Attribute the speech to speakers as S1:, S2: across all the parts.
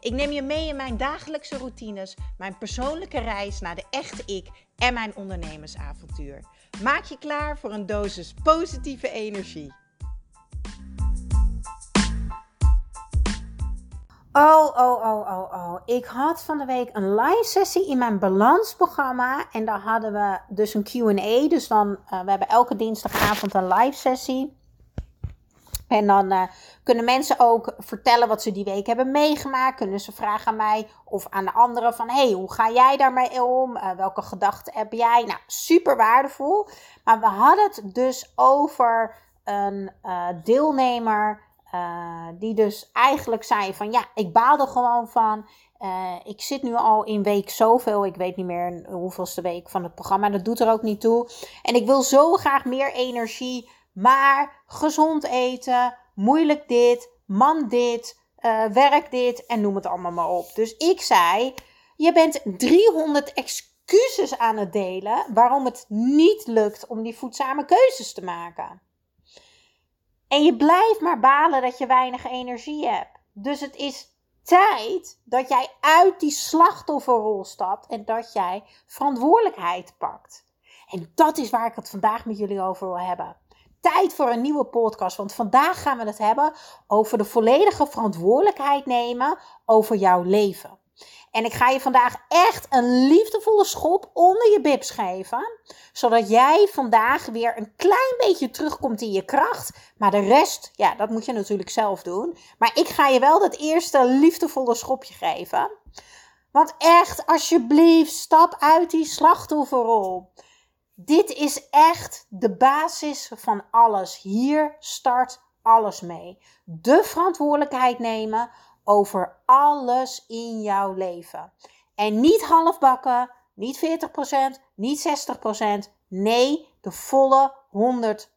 S1: Ik neem je mee in mijn dagelijkse routines, mijn persoonlijke reis naar de echte ik en mijn ondernemersavontuur. Maak je klaar voor een dosis positieve energie.
S2: Oh, oh, oh, oh, oh. Ik had van de week een live sessie in mijn balansprogramma. En daar hadden we dus een QA. Dus dan, uh, we hebben elke dinsdagavond een live sessie. En dan uh, kunnen mensen ook vertellen wat ze die week hebben meegemaakt. Kunnen ze vragen aan mij of aan de anderen van... hey, hoe ga jij daarmee om? Uh, welke gedachten heb jij? Nou, super waardevol. Maar we hadden het dus over een uh, deelnemer... die dus eigenlijk zei van... ja, ik baalde gewoon van... ik zit nu al in week zoveel. Ik weet niet meer hoeveelste week van het programma. Dat doet er ook niet toe. En ik wil zo graag meer energie maar gezond eten, moeilijk dit, man dit, uh, werk dit en noem het allemaal maar op. Dus ik zei, je bent 300 excuses aan het delen waarom het niet lukt om die voedzame keuzes te maken. En je blijft maar balen dat je weinig energie hebt. Dus het is tijd dat jij uit die slachtofferrol stapt en dat jij verantwoordelijkheid pakt. En dat is waar ik het vandaag met jullie over wil hebben tijd voor een nieuwe podcast. Want vandaag gaan we het hebben over de volledige verantwoordelijkheid nemen over jouw leven. En ik ga je vandaag echt een liefdevolle schop onder je bibs geven. Zodat jij vandaag weer een klein beetje terugkomt in je kracht. Maar de rest, ja, dat moet je natuurlijk zelf doen. Maar ik ga je wel dat eerste liefdevolle schopje geven. Want echt, alsjeblieft, stap uit die slachtofferrol. Dit is echt de basis van alles. Hier start alles mee. De verantwoordelijkheid nemen over alles in jouw leven. En niet halfbakken, niet 40%, niet 60%. Nee, de volle 100%.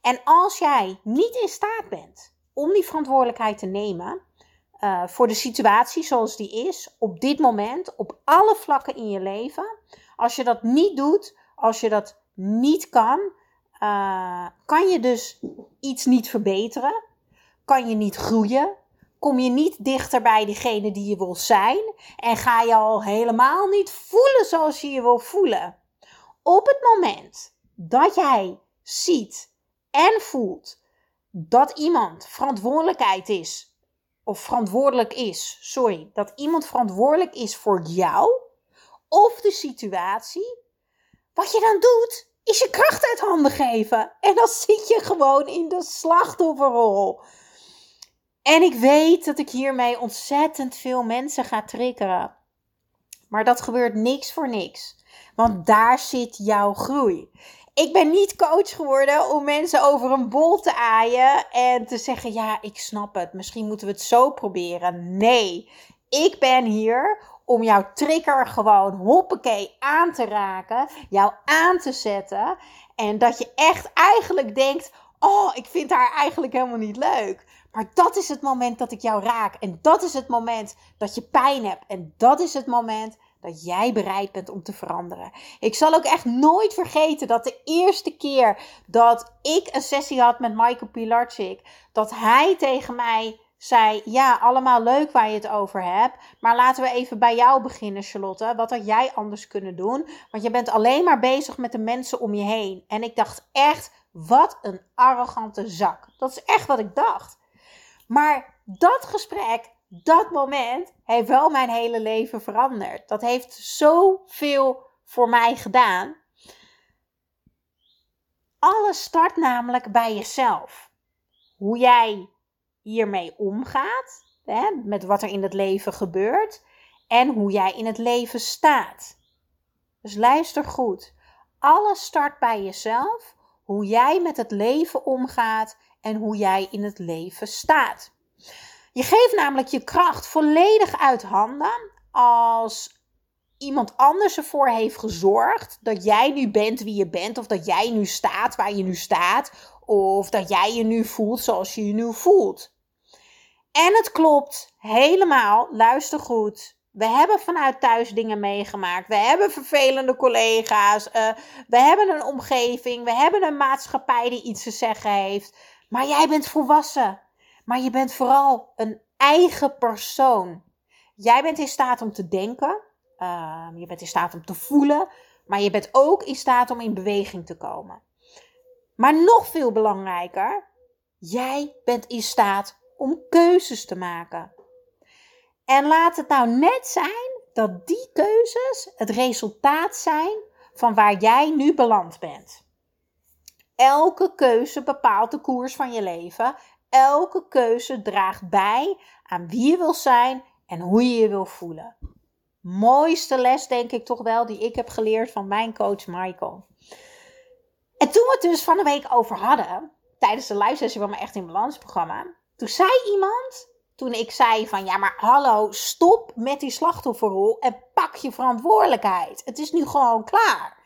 S2: En als jij niet in staat bent om die verantwoordelijkheid te nemen uh, voor de situatie zoals die is, op dit moment, op alle vlakken in je leven, als je dat niet doet, als je dat niet kan, uh, kan je dus iets niet verbeteren. Kan je niet groeien. Kom je niet dichter bij diegene die je wil zijn. En ga je al helemaal niet voelen zoals je je wil voelen. Op het moment dat jij ziet en voelt dat iemand verantwoordelijkheid is, of verantwoordelijk is, sorry, dat iemand verantwoordelijk is voor jou of de situatie, wat je dan doet, is je kracht uit handen geven. En dan zit je gewoon in de slachtofferrol. En ik weet dat ik hiermee ontzettend veel mensen ga triggeren. Maar dat gebeurt niks voor niks. Want daar zit jouw groei. Ik ben niet coach geworden om mensen over een bol te aaien en te zeggen: Ja, ik snap het. Misschien moeten we het zo proberen. Nee, ik ben hier om jouw trigger gewoon hoppakee aan te raken, jou aan te zetten. En dat je echt eigenlijk denkt: Oh, ik vind haar eigenlijk helemaal niet leuk. Maar dat is het moment dat ik jou raak. En dat is het moment dat je pijn hebt. En dat is het moment dat jij bereid bent om te veranderen. Ik zal ook echt nooit vergeten dat de eerste keer dat ik een sessie had met Michael Pilarczyk, dat hij tegen mij zei: Ja, allemaal leuk waar je het over hebt. Maar laten we even bij jou beginnen, Charlotte. Wat had jij anders kunnen doen? Want je bent alleen maar bezig met de mensen om je heen. En ik dacht echt: Wat een arrogante zak. Dat is echt wat ik dacht. Maar dat gesprek, dat moment, heeft wel mijn hele leven veranderd. Dat heeft zoveel voor mij gedaan. Alles start namelijk bij jezelf. Hoe jij hiermee omgaat, hè, met wat er in het leven gebeurt en hoe jij in het leven staat. Dus luister goed. Alles start bij jezelf, hoe jij met het leven omgaat en hoe jij in het leven staat. Je geeft namelijk je kracht volledig uit handen als iemand anders ervoor heeft gezorgd dat jij nu bent wie je bent, of dat jij nu staat waar je nu staat, of dat jij je nu voelt zoals je je nu voelt. En het klopt helemaal, luister goed. We hebben vanuit thuis dingen meegemaakt. We hebben vervelende collega's. Uh, we hebben een omgeving. We hebben een maatschappij die iets te zeggen heeft. Maar jij bent volwassen. Maar je bent vooral een eigen persoon. Jij bent in staat om te denken. Uh, je bent in staat om te voelen. Maar je bent ook in staat om in beweging te komen. Maar nog veel belangrijker, jij bent in staat om keuzes te maken. En laat het nou net zijn dat die keuzes het resultaat zijn van waar jij nu beland bent. Elke keuze bepaalt de koers van je leven. Elke keuze draagt bij aan wie je wil zijn en hoe je je wil voelen. Mooiste les, denk ik toch wel, die ik heb geleerd van mijn coach Michael. En toen we het dus van de week over hadden, tijdens de live sessie van mijn Echt in Balans programma, toen zei iemand, toen ik zei van ja, maar hallo, stop met die slachtofferrol en pak je verantwoordelijkheid. Het is nu gewoon klaar.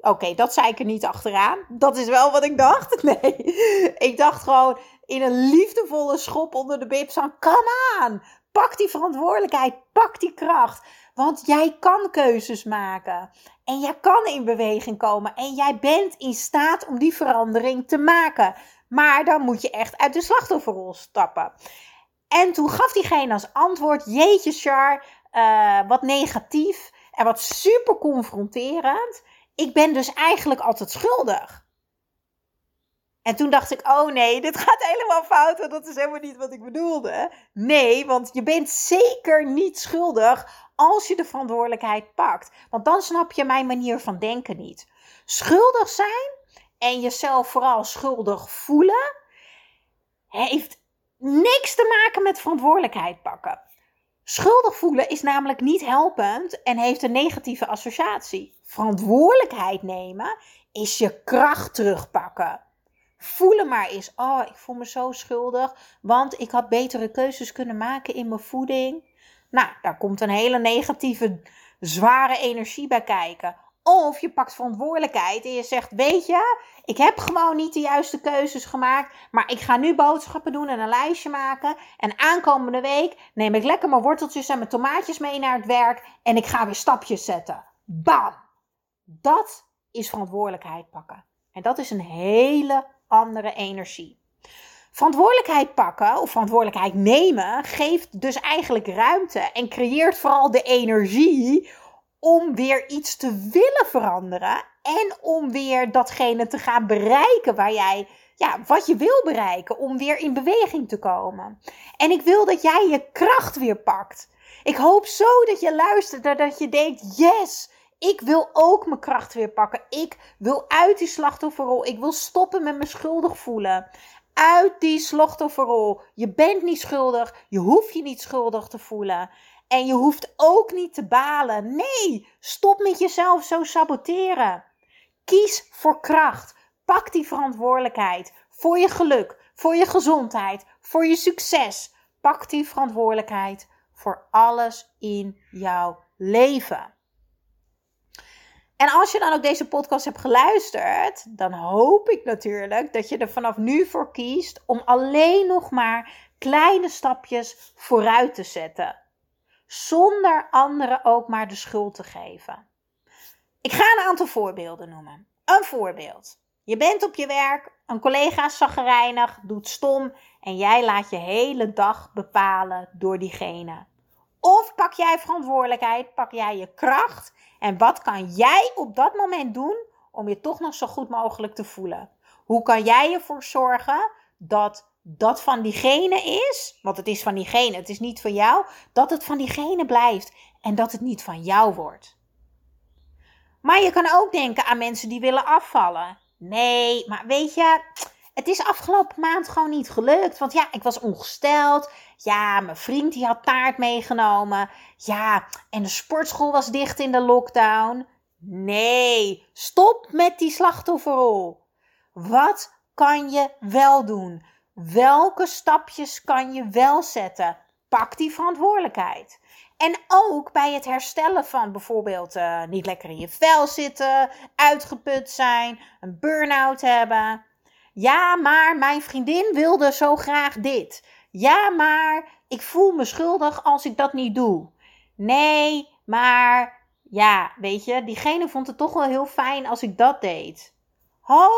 S2: Oké, dat zei ik er niet achteraan. Dat is wel wat ik dacht. Nee, ik dacht gewoon in een liefdevolle schop onder de bib van, come aan, pak die verantwoordelijkheid, pak die kracht. Want jij kan keuzes maken. En jij kan in beweging komen. En jij bent in staat om die verandering te maken. Maar dan moet je echt uit de slachtofferrol stappen. En toen gaf diegene als antwoord: Jeetje, Char, uh, wat negatief en wat super confronterend. Ik ben dus eigenlijk altijd schuldig. En toen dacht ik: Oh nee, dit gaat helemaal fout. Dat is helemaal niet wat ik bedoelde. Nee, want je bent zeker niet schuldig als je de verantwoordelijkheid pakt. Want dan snap je mijn manier van denken niet. Schuldig zijn en jezelf vooral schuldig voelen heeft niks te maken met verantwoordelijkheid pakken. Schuldig voelen is namelijk niet helpend en heeft een negatieve associatie. Verantwoordelijkheid nemen is je kracht terugpakken. Voelen maar eens, oh, ik voel me zo schuldig, want ik had betere keuzes kunnen maken in mijn voeding. Nou, daar komt een hele negatieve, zware energie bij kijken. Of je pakt verantwoordelijkheid en je zegt: Weet je, ik heb gewoon niet de juiste keuzes gemaakt. Maar ik ga nu boodschappen doen en een lijstje maken. En aankomende week neem ik lekker mijn worteltjes en mijn tomaatjes mee naar het werk. En ik ga weer stapjes zetten. Bam! Dat is verantwoordelijkheid pakken. En dat is een hele andere energie. Verantwoordelijkheid pakken of verantwoordelijkheid nemen geeft dus eigenlijk ruimte en creëert vooral de energie om weer iets te willen veranderen en om weer datgene te gaan bereiken waar jij, ja, wat je wil bereiken, om weer in beweging te komen. En ik wil dat jij je kracht weer pakt. Ik hoop zo dat je luistert en dat je denkt, yes, ik wil ook mijn kracht weer pakken. Ik wil uit die slachtofferrol. Ik wil stoppen met me schuldig voelen. Uit die slachtofferrol. Je bent niet schuldig. Je hoeft je niet schuldig te voelen. En je hoeft ook niet te balen. Nee, stop met jezelf zo saboteren. Kies voor kracht. Pak die verantwoordelijkheid voor je geluk, voor je gezondheid, voor je succes. Pak die verantwoordelijkheid voor alles in jouw leven. En als je dan ook deze podcast hebt geluisterd, dan hoop ik natuurlijk dat je er vanaf nu voor kiest om alleen nog maar kleine stapjes vooruit te zetten zonder anderen ook maar de schuld te geven. Ik ga een aantal voorbeelden noemen. Een voorbeeld. Je bent op je werk, een collega is zaggerijnig, doet stom en jij laat je hele dag bepalen door diegene. Of pak jij verantwoordelijkheid, pak jij je kracht en wat kan jij op dat moment doen om je toch nog zo goed mogelijk te voelen? Hoe kan jij ervoor zorgen dat dat van diegene is, want het is van diegene, het is niet van jou, dat het van diegene blijft en dat het niet van jou wordt. Maar je kan ook denken aan mensen die willen afvallen. Nee, maar weet je, het is afgelopen maand gewoon niet gelukt. Want ja, ik was ongesteld. Ja, mijn vriend die had taart meegenomen. Ja, en de sportschool was dicht in de lockdown. Nee, stop met die slachtofferrol. Wat kan je wel doen? Welke stapjes kan je wel zetten? Pak die verantwoordelijkheid. En ook bij het herstellen van bijvoorbeeld uh, niet lekker in je vel zitten, uitgeput zijn, een burn-out hebben. Ja, maar mijn vriendin wilde zo graag dit. Ja, maar ik voel me schuldig als ik dat niet doe. Nee, maar ja, weet je, diegene vond het toch wel heel fijn als ik dat deed. Ho,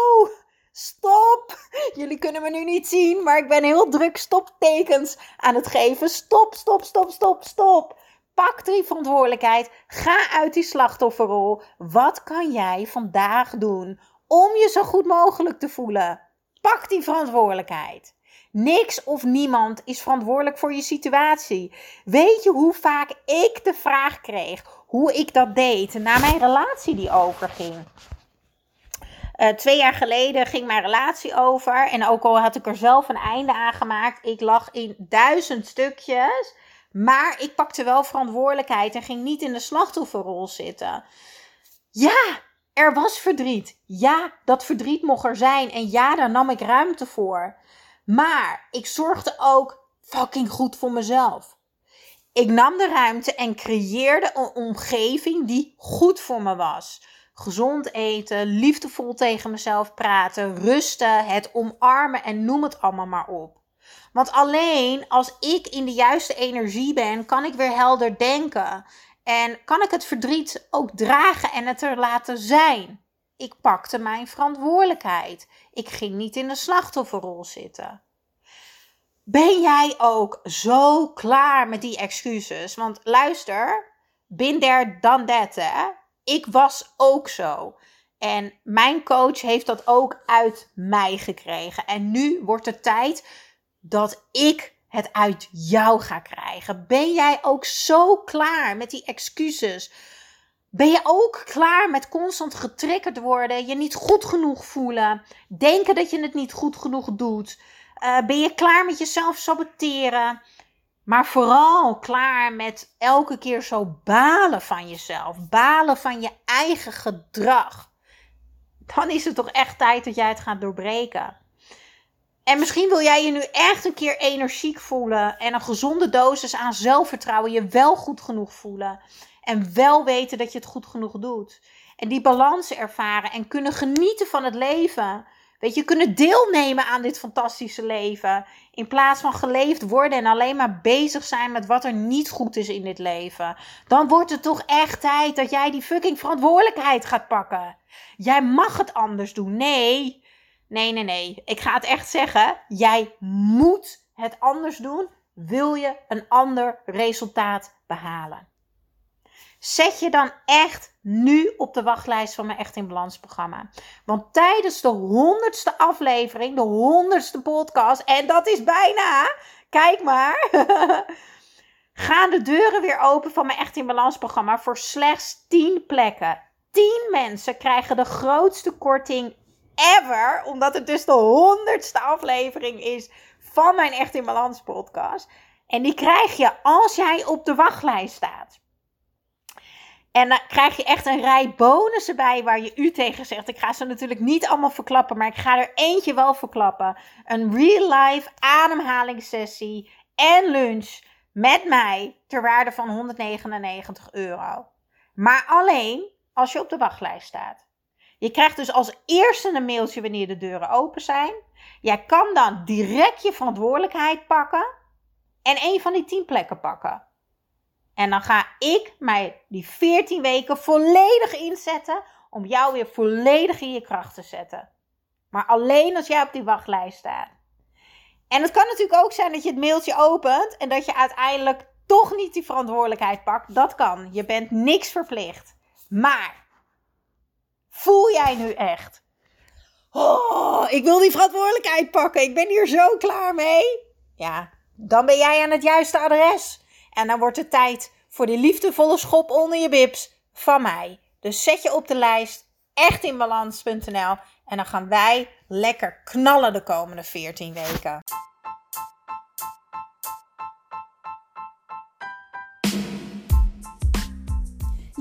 S2: stop! Jullie kunnen me nu niet zien, maar ik ben heel druk stoptekens aan het geven. Stop, stop, stop, stop, stop. Pak die verantwoordelijkheid. Ga uit die slachtofferrol. Wat kan jij vandaag doen om je zo goed mogelijk te voelen? Pak die verantwoordelijkheid. Niks of niemand is verantwoordelijk voor je situatie. Weet je hoe vaak ik de vraag kreeg hoe ik dat deed na mijn relatie die overging? Uh, twee jaar geleden ging mijn relatie over. En ook al had ik er zelf een einde aan gemaakt, ik lag in duizend stukjes. Maar ik pakte wel verantwoordelijkheid en ging niet in de slachtofferrol zitten. Ja, er was verdriet. Ja, dat verdriet mocht er zijn. En ja, daar nam ik ruimte voor. Maar ik zorgde ook fucking goed voor mezelf. Ik nam de ruimte en creëerde een omgeving die goed voor me was. Gezond eten, liefdevol tegen mezelf praten, rusten, het omarmen en noem het allemaal maar op. Want alleen als ik in de juiste energie ben, kan ik weer helder denken. En kan ik het verdriet ook dragen en het er laten zijn. Ik pakte mijn verantwoordelijkheid. Ik ging niet in de slachtofferrol zitten. Ben jij ook zo klaar met die excuses? Want luister, bin there, dan that, hè? Ik was ook zo. En mijn coach heeft dat ook uit mij gekregen. En nu wordt het tijd dat ik het uit jou ga krijgen. Ben jij ook zo klaar met die excuses? Ben je ook klaar met constant getriggerd worden, je niet goed genoeg voelen, denken dat je het niet goed genoeg doet? Uh, ben je klaar met jezelf saboteren? Maar vooral klaar met elke keer zo balen van jezelf, balen van je eigen gedrag. Dan is het toch echt tijd dat jij het gaat doorbreken. En misschien wil jij je nu echt een keer energiek voelen en een gezonde dosis aan zelfvertrouwen, je wel goed genoeg voelen en wel weten dat je het goed genoeg doet. En die balans ervaren en kunnen genieten van het leven. Weet je, kunnen deelnemen aan dit fantastische leven. In plaats van geleefd worden en alleen maar bezig zijn met wat er niet goed is in dit leven. Dan wordt het toch echt tijd dat jij die fucking verantwoordelijkheid gaat pakken. Jij mag het anders doen. Nee, Nee, nee, nee. Ik ga het echt zeggen. Jij moet het anders doen. Wil je een ander resultaat behalen? Zet je dan echt nu op de wachtlijst van mijn Echt in Balans programma. Want tijdens de honderdste aflevering, de honderdste podcast, en dat is bijna, kijk maar, gaan de deuren weer open van mijn Echt in Balans programma voor slechts 10 plekken. 10 mensen krijgen de grootste korting ever. Omdat het dus de honderdste aflevering is van mijn Echt in Balans podcast. En die krijg je als jij op de wachtlijst staat. En dan krijg je echt een rij bonussen bij waar je u tegen zegt. Ik ga ze natuurlijk niet allemaal verklappen, maar ik ga er eentje wel verklappen. Een real life ademhalingssessie en lunch met mij ter waarde van 199 euro. Maar alleen als je op de wachtlijst staat. Je krijgt dus als eerste een mailtje wanneer de deuren open zijn. Jij kan dan direct je verantwoordelijkheid pakken en een van die 10 plekken pakken. En dan ga ik mij die 14 weken volledig inzetten om jou weer volledig in je kracht te zetten. Maar alleen als jij op die wachtlijst staat. En het kan natuurlijk ook zijn dat je het mailtje opent en dat je uiteindelijk toch niet die verantwoordelijkheid pakt. Dat kan. Je bent niks verplicht. Maar jij nu echt? Oh, ik wil die verantwoordelijkheid pakken. Ik ben hier zo klaar mee. Ja, dan ben jij aan het juiste adres. En dan wordt het tijd voor die liefdevolle schop onder je bips van mij. Dus zet je op de lijst echtinbalans.nl en dan gaan wij lekker knallen de komende 14 weken.